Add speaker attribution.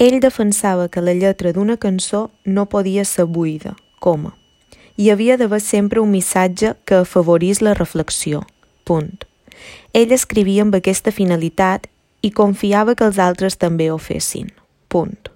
Speaker 1: Ell defensava que la lletra d'una cançó no podia ser buida, coma. Hi havia d'haver sempre un missatge que afavorís la reflexió, punt. Ell escrivia amb aquesta finalitat i confiava que els altres també ho fessin, punt.